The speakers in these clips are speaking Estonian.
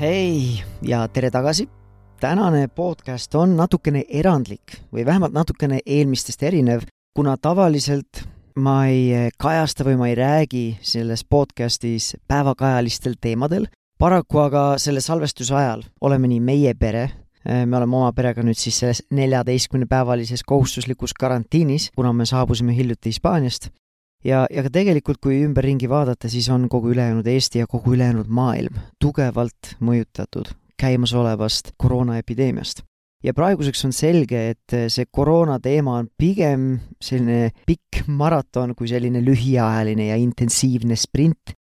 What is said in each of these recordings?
hei ja tere tagasi. tänane podcast on natukene erandlik või vähemalt natukene eelmistest erinev, kuna tavaliselt ma ei kajasta või ma ei räägi selles podcastis päevakajalistel teemadel. paraku aga selle salvestuse ajal oleme nii meie pere, me oleme oma perega nüüd siis selles neljateistkümnepäevalises kohustuslikus karantiinis, kuna me saabusime hiljuti Hispaaniast ja, ja ka tegelikult, kui ümberringi vaadata, siis on kogu ülejäänud Eesti ja kogu ülejäänud maailm tugevalt mõjutatud käimasolevast koroonaepideemiast. ja praeguseks on selge, et see koroona teema on pigem selline pikk maraton kui selline lühiajaline ja intensiivne sprint.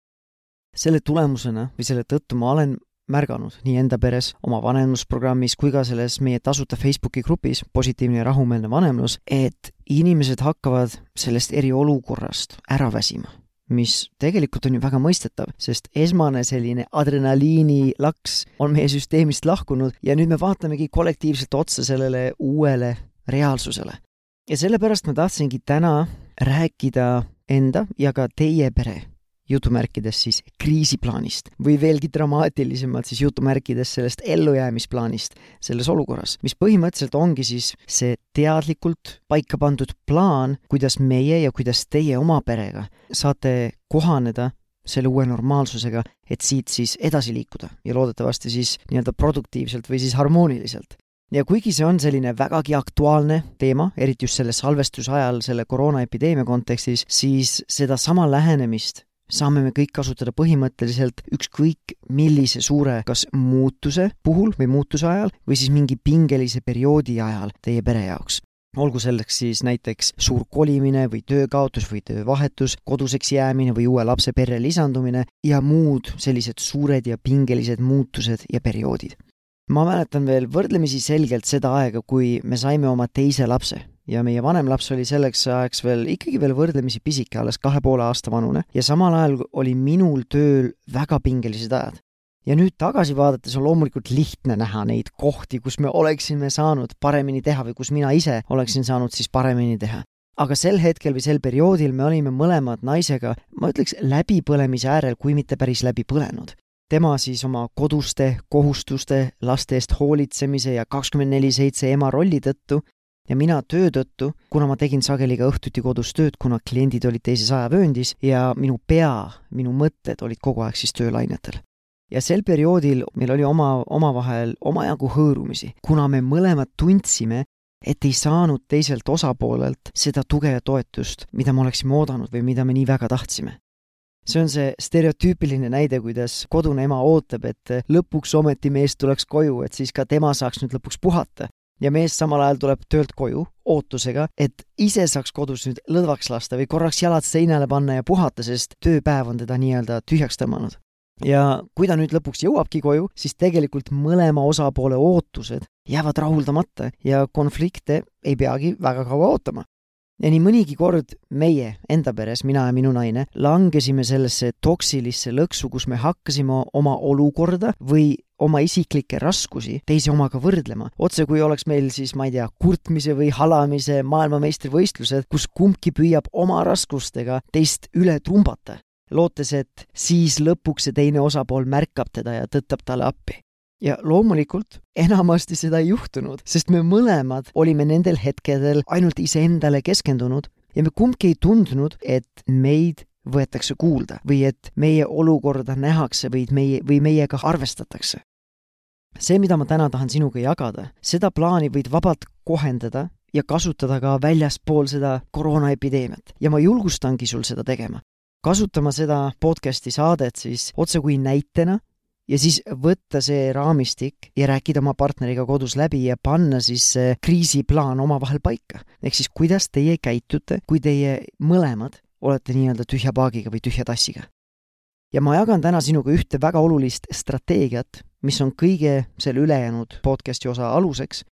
selle tulemusena või selle tõttu ma olen märganud nii enda peres, oma vanemlusprogrammis kui ka selles meie tasuta Facebooki grupis Positiivne ja rahumeelne vanemlus, et inimesed hakkavad sellest eriolukorrast ära väsima mis tegelikult on ju väga mõistetav, sest esmane selline adrenaliinilaks on meie süsteemist lahkunud ja nüüd me vaatamegi kollektiivselt otsa sellele uuele reaalsusele. ja sellepärast ma tahtsingi täna rääkida enda ja ka teie pere jutumärkides siis kriisiplaanist või veelgi dramaatilisemalt siis jutumärkides sellest ellujäämisplaanist selles olukorras, mis põhimõtteliselt ongi siis see teadlikult paika pandud plaan, kuidas meie ja kuidas teie oma perega saate kohaneda selle uue normaalsusega, et siit siis edasi liikuda ja loodetavasti siis nii-öelda produktiivselt või siis harmooniliselt. Ja kuigi see on selline vägagi aktuaalne teema, eriti just selle salvestuse ajal selle koroonaepideemia kontekstis, siis sedasama lähenemist saame me kõik kasutada põhimõtteliselt ükskõik millise suure kas muutuse puhul või muutuse ajal või siis mingi pingelise perioodi ajal teie pere jaoks olgu selleks siis näiteks suur kolimine või töökaotus või töövahetus, koduseks jäämine või uue lapse perre lisandumine ja muud sellised suured ja pingelised muutused ja perioodid. ma mäletan veel võrdlemisi selgelt seda aega, kui me saime oma teise lapse ja meie vanem laps oli selleks ajaks veel ikkagi veel võrdlemisi pisike, alles kahe poole aasta vanune. Ja samal ajal oli minul tööl väga pingelised ajad. ja nüüd tagasi vaadates on loomulikult lihtne näha neid kohti, kus me oleksime saanud paremini teha või kus mina ise oleksin saanud siis paremini teha. Aga sel hetkel või sel perioodil me olime mõlemad naisega, ma ütleks, läbipõlemise äärel, kui mitte päris läbi põlenud. Tema siis oma koduste kohustuste, laste eest hoolitsemise ja kakskümmend neli seitse ema rolli tõttu ja mina töö tõttu, kuna ma tegin sageli ka õhtuti kodus tööd, kuna kliendid olid teises ajavööndis ja minu pea, minu mõtted olid kogu aeg siis töölainetel. ja sel perioodil meil oli oma, omavahel omajagu hõõrumisi, kuna me mõlemad tundsime, et ei saanud teiselt osapoolelt seda tuge ja toetust, mida me oleksime oodanud või mida me nii väga tahtsime see on see stereotüüpiline näide, kuidas kodune ema ootab, et lõpuks ometi mees tuleks koju, et siis ka tema saaks nüüd lõpuks puhata ja mees samal ajal tuleb töölt koju ootusega, et ise saaks kodus nüüd lõdvaks lasta või korraks jalad seinale panna ja puhata, sest tööpäev on teda nii-öelda tühjaks tõmmanud. ja kui ta nüüd lõpuks jõuabki koju, siis tegelikult mõlema osapoole ootused jäävad rahuldamata ja konflikte ei peagi väga kaua ootama ja nii mõnigi kord meie enda peres, mina ja minu naine, langesime sellesse toksilisse lõksu, kus me hakkasime oma olukorda või oma isiklikke raskusi teise omaga võrdlema. otse kui oleks meil siis, ma ei tea, kurtmise või halamise maailmameistrivõistlused, kus kumbki püüab oma raskustega teist üle trumbata, lootes, et siis lõpuks see teine osapool märkab teda ja tõttab talle appi ja loomulikult enamasti seda ei juhtunud, sest me mõlemad olime nendel hetkedel ainult iseendale keskendunud ja me kumbki ei tundnud, et meid võetakse kuulda või et meie olukorda nähakse või meie, või meiega arvestatakse. see, mida ma täna tahan sinuga jagada, seda plaani võid vabalt kohendada ja kasutada ka väljaspool seda koroonaepideemiat ja ma julgustangi sul seda tegema kasutama seda podcasti saadet siis otsekui näitena ja siis võtta see raamistik ja rääkida oma partneriga kodus läbi ja panna siis see kriisiplaan omavahel paika. ehk siis kuidas teie käitute, kui teie mõlemad olete nii-öelda tühja paagiga või tühja tassiga. ja ma jagan täna sinuga ühte väga olulist strateegiat, mis on kõige selle ülejäänud podcasti osa aluseks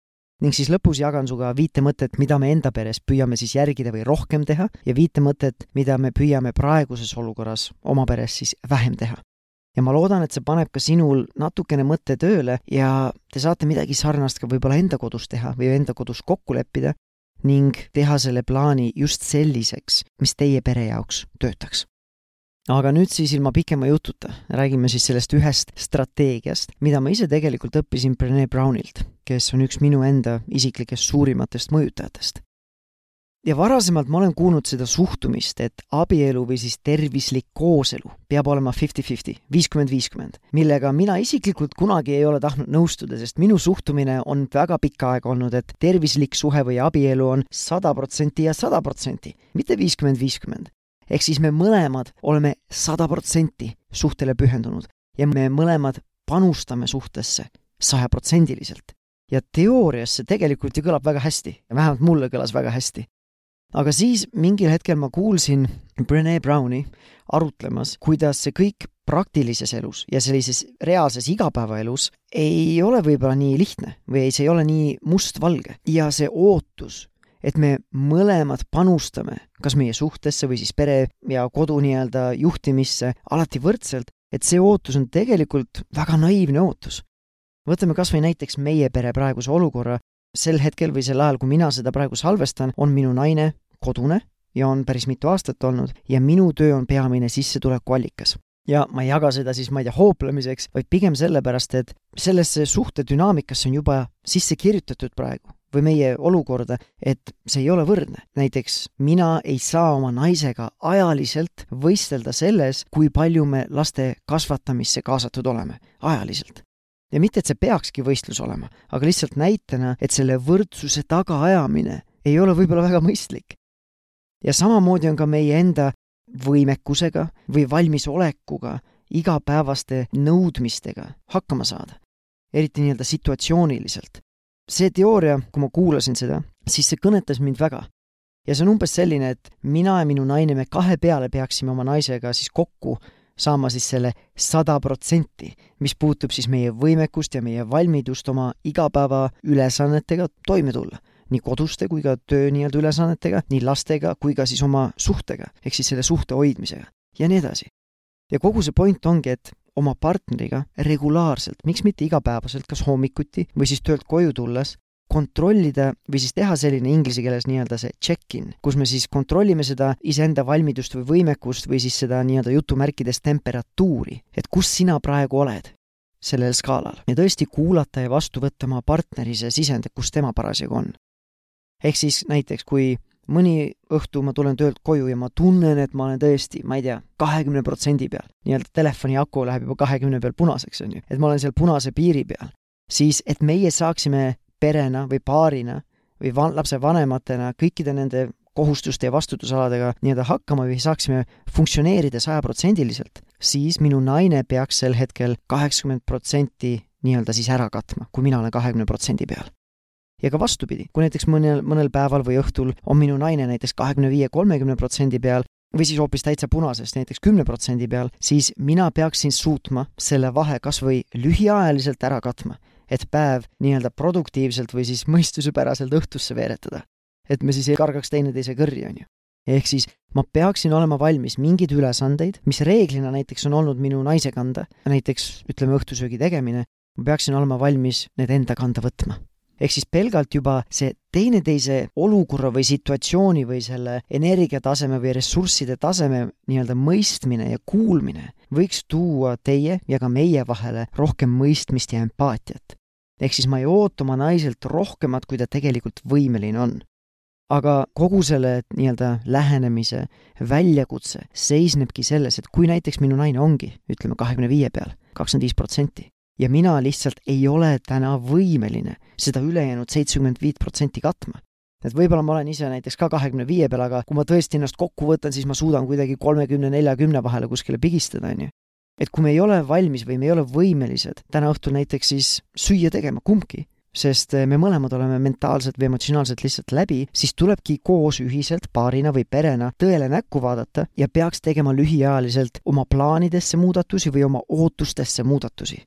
ning siis lõpus jagan sinuga viite mõtet, mida me enda peres püüame siis järgida või rohkem teha ja viite mõtet, mida me püüame praeguses olukorras oma peres siis vähem teha. ja ma loodan, et see paneb ka sinul natukene mõtte tööle ja te saate midagi sarnast ka võib-olla enda kodus teha või enda kodus kokku leppida ning teha selle plaani just selliseks, mis teie pere jaoks töötaks aga nüüd siis ilma pikema jututa räägime siis sellest ühest strateegiast, mida ma ise tegelikult õppisin Brené Brownilt, kes on üks minu enda isiklikest suurimatest mõjutajatest. Ja varasemalt ma olen kuulnud seda suhtumist, et abielu või siis tervislik kooselu peab olema fifty-fifty, viiskümmend, viiskümmend, millega mina isiklikult kunagi ei ole tahtnud nõustuda, sest minu suhtumine on väga pikka aega olnud, et tervislik suhe või abielu on sada protsenti ja sada protsenti, mitte viiskümmend, viiskümmend ehk siis me mõlemad oleme sada protsenti suhtele pühendunud ja me mõlemad panustame suhtesse sajaprotsendiliselt. ja teoorias see tegelikult ju kõlab väga hästi vähemalt mulle kõlas väga hästi. Aga siis mingil hetkel ma kuulsin Brene Browni arutlemas, kuidas see kõik praktilises elus ja sellises reaalses igapäevaelus ei ole võib-olla nii lihtne või see ei ole nii mustvalge ja see ootus et me mõlemad panustame kas meie suhtesse või siis pere ja kodu nii-öelda juhtimisse alati võrdselt, et see ootus on tegelikult väga naiivne ootus. võtame kas või näiteks meie pere praeguse olukorra, sel hetkel või sel ajal, kui mina seda praegu salvestan, on minu naine kodune ja on päris mitu aastat olnud ja minu töö on peamine sissetulekuallikas ja ma ei jaga seda siis, ma ei tea, hooplemiseks, vaid pigem sellepärast, et sellesse suhte dünaamikasse on juba sisse kirjutatud praegu või meie olukorda, et see ei ole võrdne. näiteks mina ei saa oma naisega ajaliselt võistelda selles, kui palju me laste kasvatamisse kaasatud oleme, ajaliselt. ja mitte, et see peakski võistlus olema, aga lihtsalt näitena, et selle võrdsuse tagaajamine ei ole võib-olla väga mõistlik. Ja samamoodi on ka meie enda võimekusega või valmisolekuga igapäevaste nõudmistega hakkama saada, eriti nii-öelda situatsiooniliselt see teooria, kui ma kuulasin seda, siis see kõnetas mind väga. ja see on umbes selline, et mina ja minu naine, me kahe peale peaksime oma naisega siis kokku saama siis selle sada protsenti, mis puutub siis meie võimekust ja meie valmidust oma igapäevaülesannetega toime tulla. Nii koduste kui ka töö nii-öelda ülesannetega, nii lastega kui ka siis oma suhtega, ehk siis selle suhte hoidmisega ja nii edasi. ja kogu see point ongi, et oma partneriga regulaarselt, miks mitte igapäevaselt, kas hommikuti või siis töölt koju tulles, kontrollida või siis teha selline inglise keeles nii-öelda see check-in, kus me siis kontrollime seda iseenda valmidust või võimekust või siis seda nii-öelda jutumärkides temperatuuri, et kus sina praegu oled sellel skaalal ja tõesti kuulata ja vastu võtta oma partneri see sisend, kus tema parasjagu on. Ehk siis näiteks, kui mõni õhtu ma tulen töölt koju ja ma tunnen, et ma olen tõesti, ma ei tea, kahekümne protsendi peal. nii-öelda telefoni aku läheb juba kahekümne peal punaseks, on ju, et ma olen seal punase piiri peal. siis, et meie saaksime perena või paarina või van-, lapse vanematena kõikide nende kohustuste ja vastutusaladega nii-öelda hakkama või saaksime funktsioneerida sajaprotsendiliselt, siis minu naine peaks sel hetkel kaheksakümmend protsenti nii-öelda siis ära katma, kui mina olen kahekümne protsendi peal ja ka vastupidi, kui näiteks mõnel, mõnel päeval või õhtul on minu naine näiteks kahekümne viie, kolmekümne protsendi peal või siis hoopis täitsa punasest, näiteks kümne protsendi peal, siis mina peaksin suutma selle vahe kas või lühiajaliselt ära katma, et päev nii-öelda produktiivselt või siis mõistuspäraselt õhtusse veeretada. et me siis ei kargaks teineteise kõrri, on ju. ehk siis ma peaksin olema valmis mingeid ülesandeid, mis reeglina näiteks on olnud minu naise kanda, näiteks ütleme, õhtusöögi tegemine, ma peaksin olema valmis need enda kanda võtma ehk siis pelgalt juba see teineteise olukorra või situatsiooni või selle energiataseme või ressursside taseme nii-öelda mõistmine ja kuulmine võiks tuua teie ja ka meie vahele rohkem mõistmist ja empaatiat. ehk siis ma ei oota oma naiselt rohkemat, kui ta tegelikult võimeline on. aga kogu selle nii-öelda lähenemise väljakutse seisnebki selles, et kui näiteks minu naine ongi, ütleme, kahekümne viie peal, kakskümmend viis protsenti, ja mina lihtsalt ei ole täna võimeline seda ülejäänud seitsekümmend viit protsenti katma. et võib-olla ma olen ise näiteks ka kahekümne viie peal, aga kui ma tõesti ennast kokku võtan, siis ma suudan kuidagi kolmekümne, neljakümne vahele kuskile pigistada, on ju. et kui me ei ole valmis või me ei ole võimelised täna õhtul näiteks siis süüa tegema, kumbki, sest me mõlemad oleme mentaalselt või emotsionaalselt lihtsalt läbi, siis tulebki koos ühiselt paarina või perena tõele näkku vaadata ja peaks tegema lühiajaliselt oma plaanidesse muudatusi või oma ootustesse muudatusi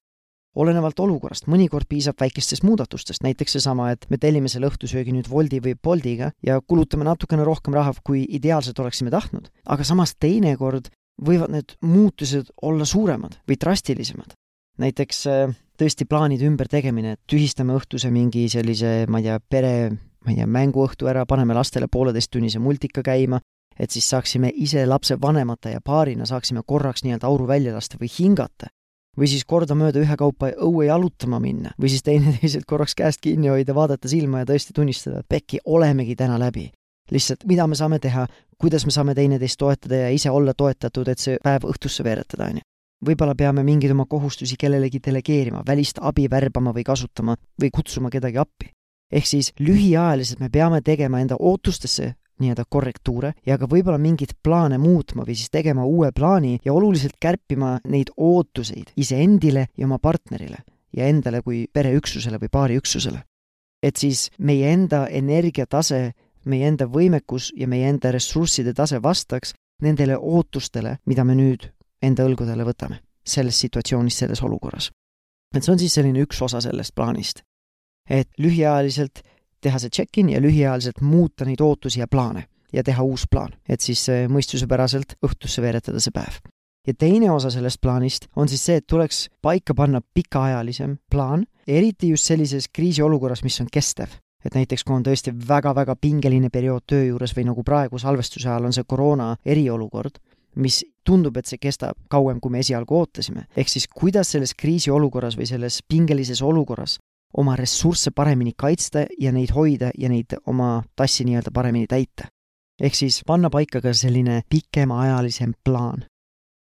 olenevalt olukorrast, mõnikord piisab väikestest muudatustest, näiteks seesama, et me tellime selle õhtusöögi nüüd Woldi või Boltiga ja kulutame natukene rohkem raha, kui ideaalselt oleksime tahtnud. aga samas teinekord võivad need muutused olla suuremad või drastilisemad. näiteks äh, tõesti plaanide ümbertegemine, et tühistame õhtuse mingi sellise, ma ei tea, pere, ma ei tea, mänguõhtu ära, paneme lastele pooleteisttunnise multika käima, et siis saaksime ise lapsevanemate ja paarina saaksime korraks nii-öelda auru välja lasta või hingata või siis kordamööda ühekaupa õue jalutama minna või siis teineteiselt korraks käest kinni hoida, vaadata silma ja tõesti tunnistada, et pekki, olemegi täna läbi. lihtsalt, mida me saame teha, kuidas me saame teineteist toetada ja ise olla toetatud, et see päev õhtusse veeretada, on ju. võib-olla peame mingeid oma kohustusi kellelegi delegeerima, välist abi värbama või kasutama või kutsuma kedagi appi. ehk siis lühiajaliselt me peame tegema enda ootustesse nii-öelda korrektuure ja ka võib-olla mingeid plaane muutma või siis tegema uue plaani ja oluliselt kärpima neid ootuseid iseendile ja oma partnerile ja endale kui pereüksusele või paariüksusele. et siis meie enda energiatase, meie enda võimekus ja meie enda ressursside tase vastaks nendele ootustele, mida me nüüd enda õlgudele võtame selles situatsioonis, selles olukorras. et see on siis selline üks osa sellest plaanist. et lühiajaliselt teha see check-in ja lühiajaliselt muuta neid ootusi ja plaane ja teha uus plaan, et siis mõistuspäraselt õhtusse veeretada see päev. ja teine osa sellest plaanist on siis see, et tuleks paika panna pikaajalisem plaan, eriti just sellises kriisiolukorras, mis on kestev. et näiteks, kui on tõesti väga-väga pingeline periood töö juures või nagu praegu salvestuse ajal on see koroona eriolukord, mis tundub, et see kestab kauem, kui me esialgu ootasime. ehk siis kuidas selles kriisiolukorras või selles pingelises olukorras oma ressursse paremini kaitsta ja neid hoida ja neid oma tassi nii-öelda paremini täita. ehk siis panna paika ka selline pikemaajalisem plaan.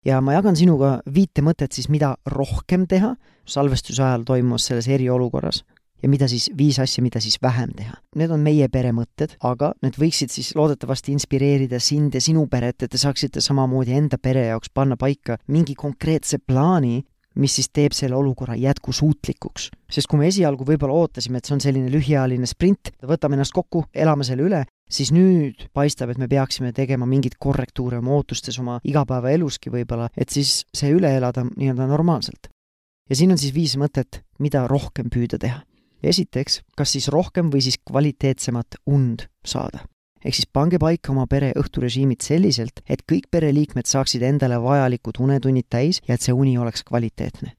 ja ma jagan sinuga viite mõtet siis, mida rohkem teha salvestuse ajal toimus selles eriolukorras ja mida siis, viis asja, mida siis vähem teha. Need on meie pere mõtted, aga need võiksid siis loodetavasti inspireerida sind ja sinu peret, et te saaksite samamoodi enda pere jaoks panna paika mingi konkreetse plaani, mis siis teeb selle olukorra jätkusuutlikuks. sest kui me esialgu võib-olla ootasime, et see on selline lühiajaline sprint, võtame ennast kokku, elame selle üle, siis nüüd paistab, et me peaksime tegema mingeid korrektuure oma ootustes oma igapäevaeluski võib-olla, et siis see üle elada nii-öelda normaalselt. ja siin on siis viis mõtet, mida rohkem püüda teha. esiteks, kas siis rohkem või siis kvaliteetsemat und saada ehk siis pange paika oma pere õhturežiimid selliselt, et kõik pereliikmed saaksid endale vajalikud unetunnid täis ja et see uni oleks kvaliteetne.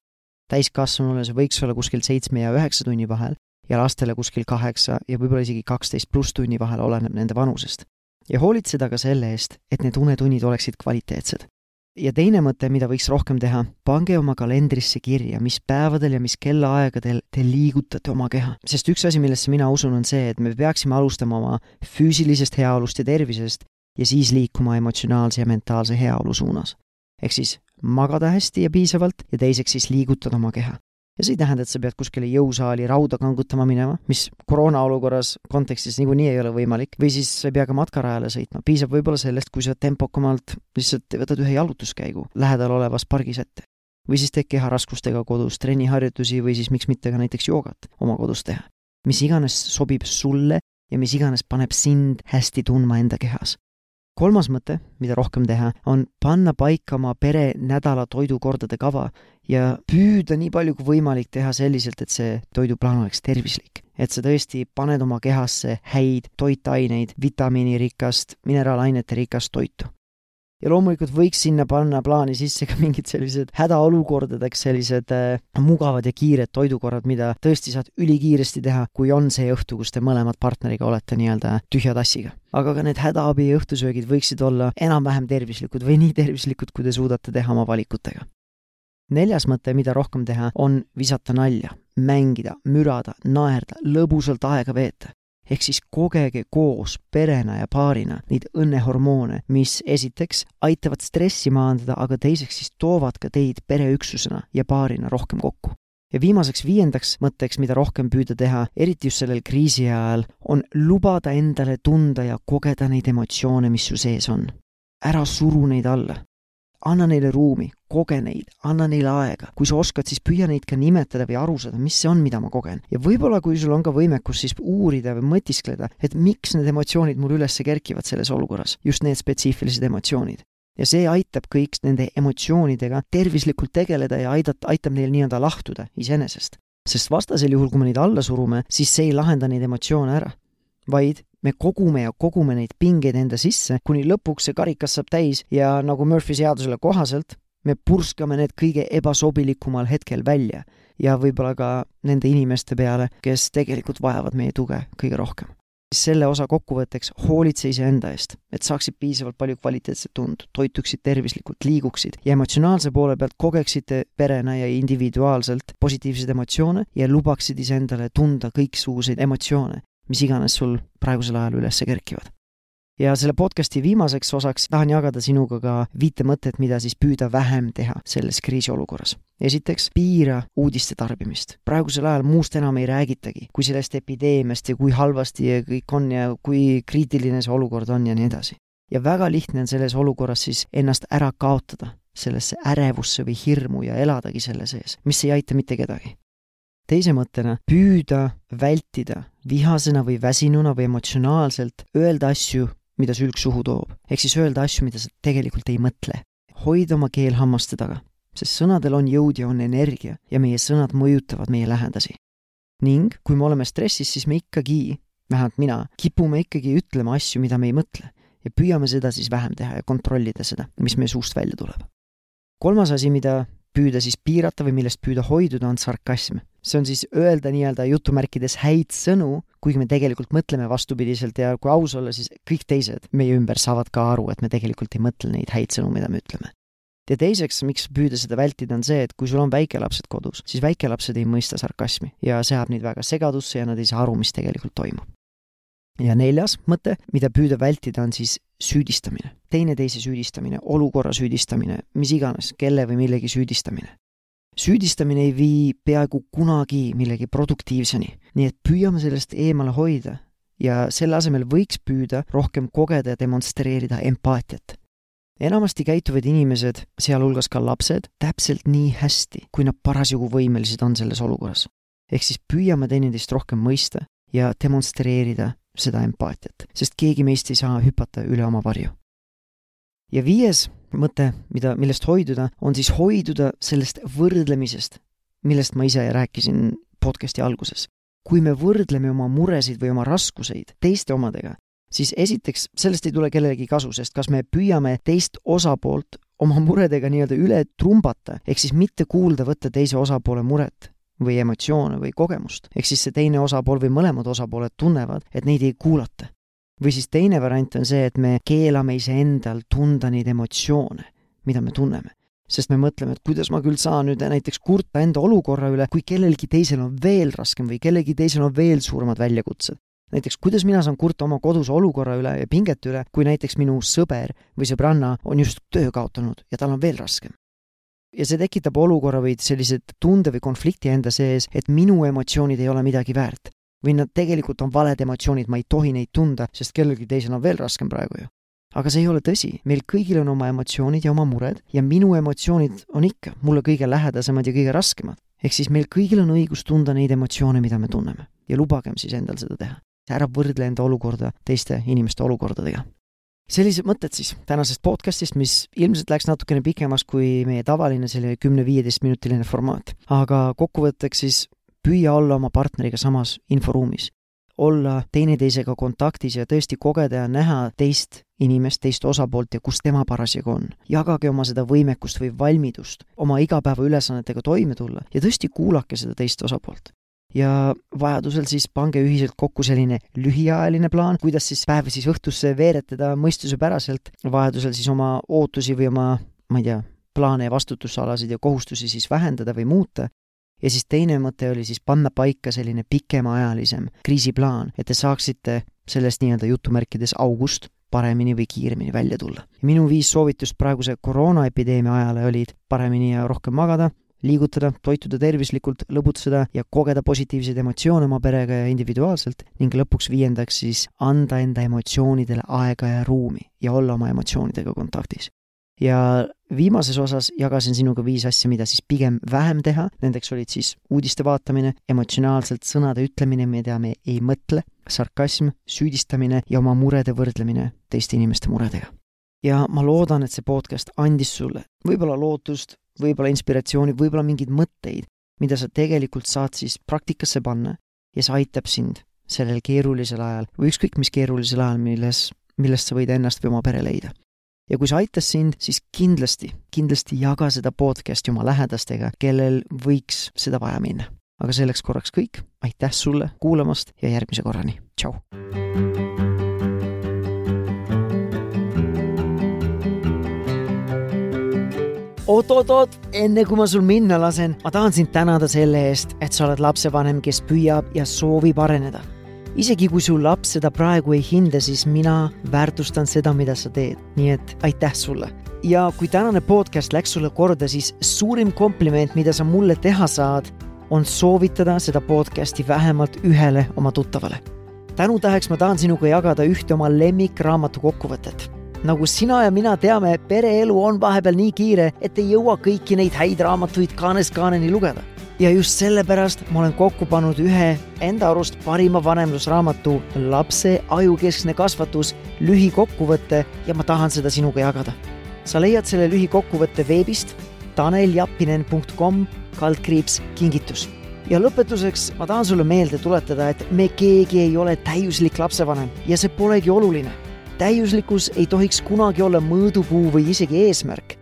täiskasvanule see võiks olla kuskil seitsme ja üheksa tunni vahel ja lastele kuskil kaheksa ja võib-olla isegi kaksteist pluss tunni vahel, oleneb nende vanusest. ja hoolitseda ka selle eest, et need unetunnid oleksid kvaliteetsed ja teine mõte, mida võiks rohkem teha, pange oma kalendrisse kirja, mis päevadel ja mis kellaaegadel te liigutate oma keha. sest üks asi, millesse mina usun, on see, et me peaksime alustama oma füüsilisest heaolust ja tervisest ja siis liikuma emotsionaalse ja mentaalse heaolu suunas. ehk siis magada hästi ja piisavalt ja teiseks siis liigutada oma keha ja see ei tähenda, et sa pead kuskile jõusaali rauda kangutama minema, mis koroona olukorras kontekstis niikuinii ei ole võimalik, või siis sa ei pea ka matkarajale sõitma, piisab võib-olla sellest, kui sa tempokamalt lihtsalt võtad ühe jalutuskäigu lähedal olevas pargis ette. või siis teed keharaskustega kodus trenniharjutusi või siis miks mitte ka näiteks joogat oma kodus teha. mis iganes sobib sulle ja mis iganes paneb sind hästi tundma enda kehas kolmas mõte, mida rohkem teha, on panna paika oma pere nädala toidukordade kava ja püüda nii palju kui võimalik teha selliselt, et see toiduplaan oleks tervislik. et sa tõesti paned oma kehasse häid toitaineid, vitamiinirikast, mineraalainete rikast toitu ja loomulikult võiks sinna panna plaani sisse ka mingid sellised hädaolukordadeks sellised äh, mugavad ja kiired toidukorrad, mida tõesti saad ülikiiresti teha, kui on see õhtu, kus te mõlemad partneriga olete nii-öelda tühja tassiga. aga ka need hädaabi õhtusöögid võiksid olla enam-vähem tervislikud või nii tervislikud, kui te suudate teha oma valikutega. neljas mõte, mida rohkem teha, on visata nalja, mängida, mürada, naerda, lõbusalt aega veeta ehk siis kogege koos perena ja paarina neid õnnehormoone, mis esiteks aitavad stressi maandada, aga teiseks siis toovad ka teid pereüksusena ja paarina rohkem kokku. ja viimaseks viiendaks mõtteks, mida rohkem püüda teha, eriti just sellel kriisi ajal, on lubada endale tunda ja kogeda neid emotsioone, mis su sees on. ära suru neid alla. anna neile ruumi, koge neid, anna neile aega. kui sa oskad, siis püüa neid ka nimetada või aru saada, mis see on, mida ma kogen. ja võib-olla, kui sul on ka võimekus, siis uurida või mõtiskleda, et miks need emotsioonid mul üles kerkivad selles olukorras, just need spetsiifilised emotsioonid ja see aitab kõik nende emotsioonidega tervislikult tegeleda ja aidata, aitab neil nii-öelda lahtuda iseenesest. sest vastasel juhul, kui me neid alla surume, siis see ei lahenda neid emotsioone ära. vaid me kogume ja kogume neid pingeid enda sisse, kuni lõpuks see karikas saab täis ja nagu Murphy seadusele kohaselt, me purskame need kõige ebasobilikumal hetkel välja ja võib-olla ka nende inimeste peale, kes tegelikult vajavad meie tuge kõige rohkem. Selle osa kokkuvõtteks hoolitse iseenda eest, et saaksid piisavalt palju kvaliteetset und, toituksid tervislikult, liiguksid ja emotsionaalse poole pealt kogeksite perena ja individuaalselt positiivseid emotsioone ja lubaksid iseendale tunda kõiksuguseid emotsioone, mis iganes sul praegusel ajal üles kerkivad ja selle podcasti viimaseks osaks tahan jagada sinuga ka viite mõtet, mida siis püüda vähem teha selles kriisiolukorras. esiteks, piira uudiste tarbimist. praegusel ajal muust enam ei räägitagi, kui sellest epideemiast ja kui halvasti ja kõik on ja kui kriitiline see olukord on ja nii edasi. ja väga lihtne on selles olukorras siis ennast ära kaotada sellesse ärevusse või hirmu ja eladagi selle sees, mis ei aita mitte kedagi teise mõttena püüda vältida vihasena või väsinuna või emotsionaalselt öelda asju mida sülg suhu toob. ehk siis öelda asju, mida sa tegelikult ei mõtle. hoida oma keel hammaste taga, sest sõnadel on jõud ja on energia ja meie sõnad mõjutavad meie lähedasi. ning kui me oleme stressis, siis me ikkagi, vähemalt mina, kipume ikkagi ütlema asju, mida me ei mõtle ja püüame seda siis vähem teha ja kontrollida seda, mis meie suust välja tuleb. kolmas asi, mida püüda siis piirata või millest püüda hoiduda, on sarkasm. See on siis öelda nii-öelda jutumärkides häid sõnu, kuigi me tegelikult mõtleme vastupidiselt ja kui aus olla, siis kõik teised meie ümber saavad ka aru, et me tegelikult ei mõtle neid häid sõnu, mida me ütleme. ja teiseks, miks püüda seda vältida, on see, et kui sul on väikelapsed kodus, siis väikelapsed ei mõista sarkasmi ja see ajab neid väga segadusse ja nad ei saa aru, mis tegelikult toimub ja neljas mõte, mida püüda vältida, on siis süüdistamine, teineteise süüdistamine, olukorra süüdistamine, mis iganes, kelle või millegi süüdistamine. Süüdistamine ei vii peaaegu kunagi millegi produktiivseni, nii et püüame sellest eemale hoida ja selle asemel võiks püüda rohkem kogeda ja demonstreerida empaatiat. enamasti käituvad inimesed, sealhulgas ka lapsed, täpselt nii hästi, kui nad parasjagu võimelised on selles olukorras. ehk siis püüame teineteist rohkem mõista ja demonstreerida seda empaatiat, sest keegi meist ei saa hüpata üle oma varju. ja viies mõte, mida, millest hoiduda, on siis hoiduda sellest võrdlemisest, millest ma ise rääkisin podcasti alguses. kui me võrdleme oma muresid või oma raskuseid teiste omadega, siis esiteks sellest ei tule kellelegi kasu, sest kas me püüame teist osapoolt oma muredega nii-öelda üle trumbata, ehk siis mitte kuulda võtta teise osapoole muret või emotsioone või kogemust. ehk siis see teine osapool või mõlemad osapooled tunnevad, et neid ei kuulata. Või siis teine variant on see, et me keelame iseendal tunda neid emotsioone, mida me tunneme. sest me mõtleme, et kuidas ma küll saan nüüd näiteks kurta enda olukorra üle, kui kellelgi teisel on veel raskem või kellelgi teisel on veel suuremad väljakutsed näiteks kuidas mina saan kurta oma koduse olukorra üle ja pingete üle, kui näiteks minu sõber või sõbranna on just töö kaotanud ja tal on veel raskem ja see tekitab olukorra või sellise tunde või konflikti enda sees, et minu emotsioonid ei ole midagi väärt. Või nad tegelikult on valed emotsioonid, ma ei tohi neid tunda, sest kellelgi teisel on veel raskem praegu ju. aga see ei ole tõsi, meil kõigil on oma emotsioonid ja oma mured ja minu emotsioonid on ikka mulle kõige lähedasemad ja kõige raskemad. ehk siis meil kõigil on õigus tunda neid emotsioone, mida me tunneme ja lubagem siis endal seda teha. ära võrdle enda olukorda teiste inimeste olukordadega sellised mõtted siis tänasest podcastist, mis ilmselt läks natukene pikemaks kui meie tavaline selline kümne-viieteist minutiline formaat. aga kokkuvõtteks siis püüa olla oma partneriga samas inforuumis. olla teineteisega kontaktis ja tõesti kogeda ja näha teist inimest, teist osapoolt ja kus tema parasjagu on. jagage oma seda võimekust või valmidust oma igapäevaülesannetega toime tulla ja tõesti kuulake seda teist osapoolt ja vajadusel siis pange ühiselt kokku selline lühiajaline plaan, kuidas siis päev siis õhtusse veeretada mõistuspäraselt, vajadusel siis oma ootusi või oma, ma ei tea, plaane ja vastutusalasid ja kohustusi siis vähendada või muuta. Ja siis teine mõte oli siis panna paika selline pikemaajalisem kriisiplaan, et te saaksite sellest nii-öelda jutumärkides august paremini või kiiremini välja tulla. minu viis soovitust praeguse koroonaepideemia ajale olid paremini ja rohkem magada, liigutada, toituda tervislikult, lõbutseda ja kogeda positiivseid emotsioone oma perega ja individuaalselt ning lõpuks viiendaks siis anda enda emotsioonidele aega ja ruumi ja olla oma emotsioonidega kontaktis. ja viimases osas jagasin sinuga viis asja, mida siis pigem vähem teha, nendeks olid siis uudiste vaatamine, emotsionaalselt sõnade ütlemine, mida me ei mõtle, sarkasm, süüdistamine ja oma murede võrdlemine teiste inimeste muredega. ja ma loodan, et see podcast andis sulle võib-olla lootust, võib-olla inspiratsiooni, võib-olla mingeid mõtteid, mida sa tegelikult saad siis praktikasse panna ja see aitab sind sellel keerulisel ajal või ükskõik mis keerulisel ajal, milles, millest sa võid ennast või oma pere leida ja kui see aitas sind, siis kindlasti, kindlasti jaga seda podcast'i oma lähedastega, kellel võiks seda vaja minna. aga selleks korraks kõik, aitäh sulle kuulamast ja järgmise korrani, tšau! oot-oot-oot, enne kui ma sul minna lasen, ma tahan sind tänada selle eest, et sa oled lapsevanem, kes püüab ja soovib areneda isegi kui su laps seda praegu ei hinda, siis mina väärtustan seda, mida sa teed, nii et aitäh sulle. ja kui tänane podcast läks sulle korda, siis suurim kompliment, mida sa mulle teha saad, on soovitada seda podcasti vähemalt ühele oma tuttavale. tänutäheks ma tahan sinuga jagada ühte oma lemmikraamatu kokkuvõtet nagu sina ja mina teame, pereelu on vahepeal nii kiire, et ei jõua kõiki neid häid raamatuid kaanest kaaneni lugeda ja just sellepärast ma olen kokku pannud ühe enda arust parima vanemlusraamatu Lapse ajukeskne kasvatus lühikokkuvõte ja ma tahan seda sinuga jagada. sa leiad selle lühikokkuvõtte veebist taneljappinen.com kaldkriips kingitus. ja lõpetuseks ma tahan sulle meelde tuletada, et me keegi ei ole täiuslik lapsevanem ja see polegi oluline. Täiuslikkus ei tohiks kunagi olla mõõdupuu või isegi eesmärk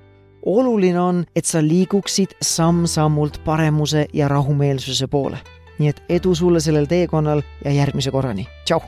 oluline on, et sa liiguksid samm-sammult paremuse ja rahumeelsuse poole. nii et edu sulle sellel teekonnal ja järgmise korrani, tšau!